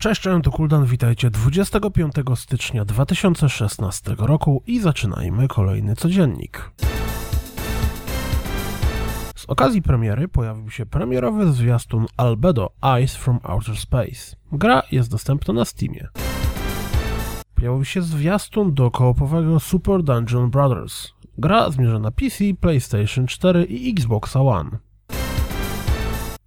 Cześć, cześć, to Kuldan, witajcie 25 stycznia 2016 roku i zaczynajmy kolejny codziennik. Z okazji premiery pojawił się premierowy zwiastun Albedo Eyes from Outer Space. Gra jest dostępna na Steamie. Pojawił się zwiastun do koopowego Super Dungeon Brothers. Gra zmierza na PC, PlayStation 4 i Xbox One.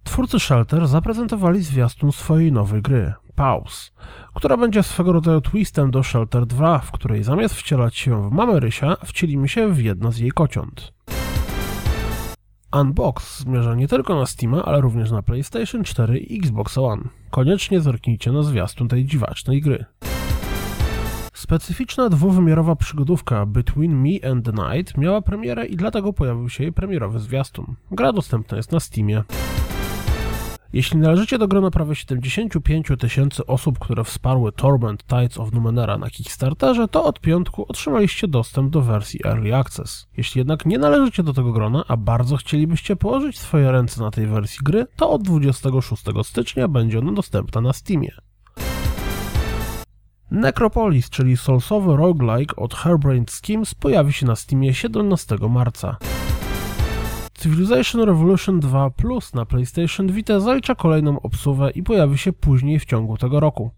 Twórcy Shelter zaprezentowali zwiastun swojej nowej gry, Pause, która będzie swego rodzaju twistem do Shelter 2, w której zamiast wcielać się w mamę Rysia, wcielimy się w jedno z jej kociąt. Unbox zmierza nie tylko na Steama, ale również na PlayStation 4 i Xbox One. Koniecznie zerknijcie na zwiastun tej dziwacznej gry. Specyficzna dwuwymiarowa przygodówka Between Me and the Night miała premierę i dlatego pojawił się jej premierowy zwiastun. Gra dostępna jest na Steamie. Jeśli należycie do grona prawie 75 tysięcy osób, które wsparły Torment Tides of Numenera na Kickstarterze, to od piątku otrzymaliście dostęp do wersji Early Access. Jeśli jednak nie należycie do tego grona, a bardzo chcielibyście położyć swoje ręce na tej wersji gry, to od 26 stycznia będzie ona dostępna na Steamie. Necropolis, czyli solsowy roguelike od Hairbrained Schemes pojawi się na Steamie 17 marca. Civilization Revolution 2 Plus na PlayStation Vita zalicza kolejną obsługę i pojawi się później w ciągu tego roku.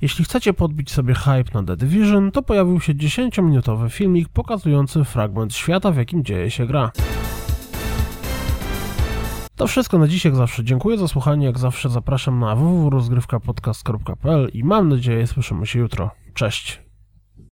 Jeśli chcecie podbić sobie hype na The Division, to pojawił się 10-minutowy filmik pokazujący fragment świata, w jakim dzieje się gra. To wszystko na dziś, jak zawsze. Dziękuję za słuchanie, jak zawsze zapraszam na www.rozgrywkapodcast.pl i mam nadzieję słyszymy się jutro. Cześć!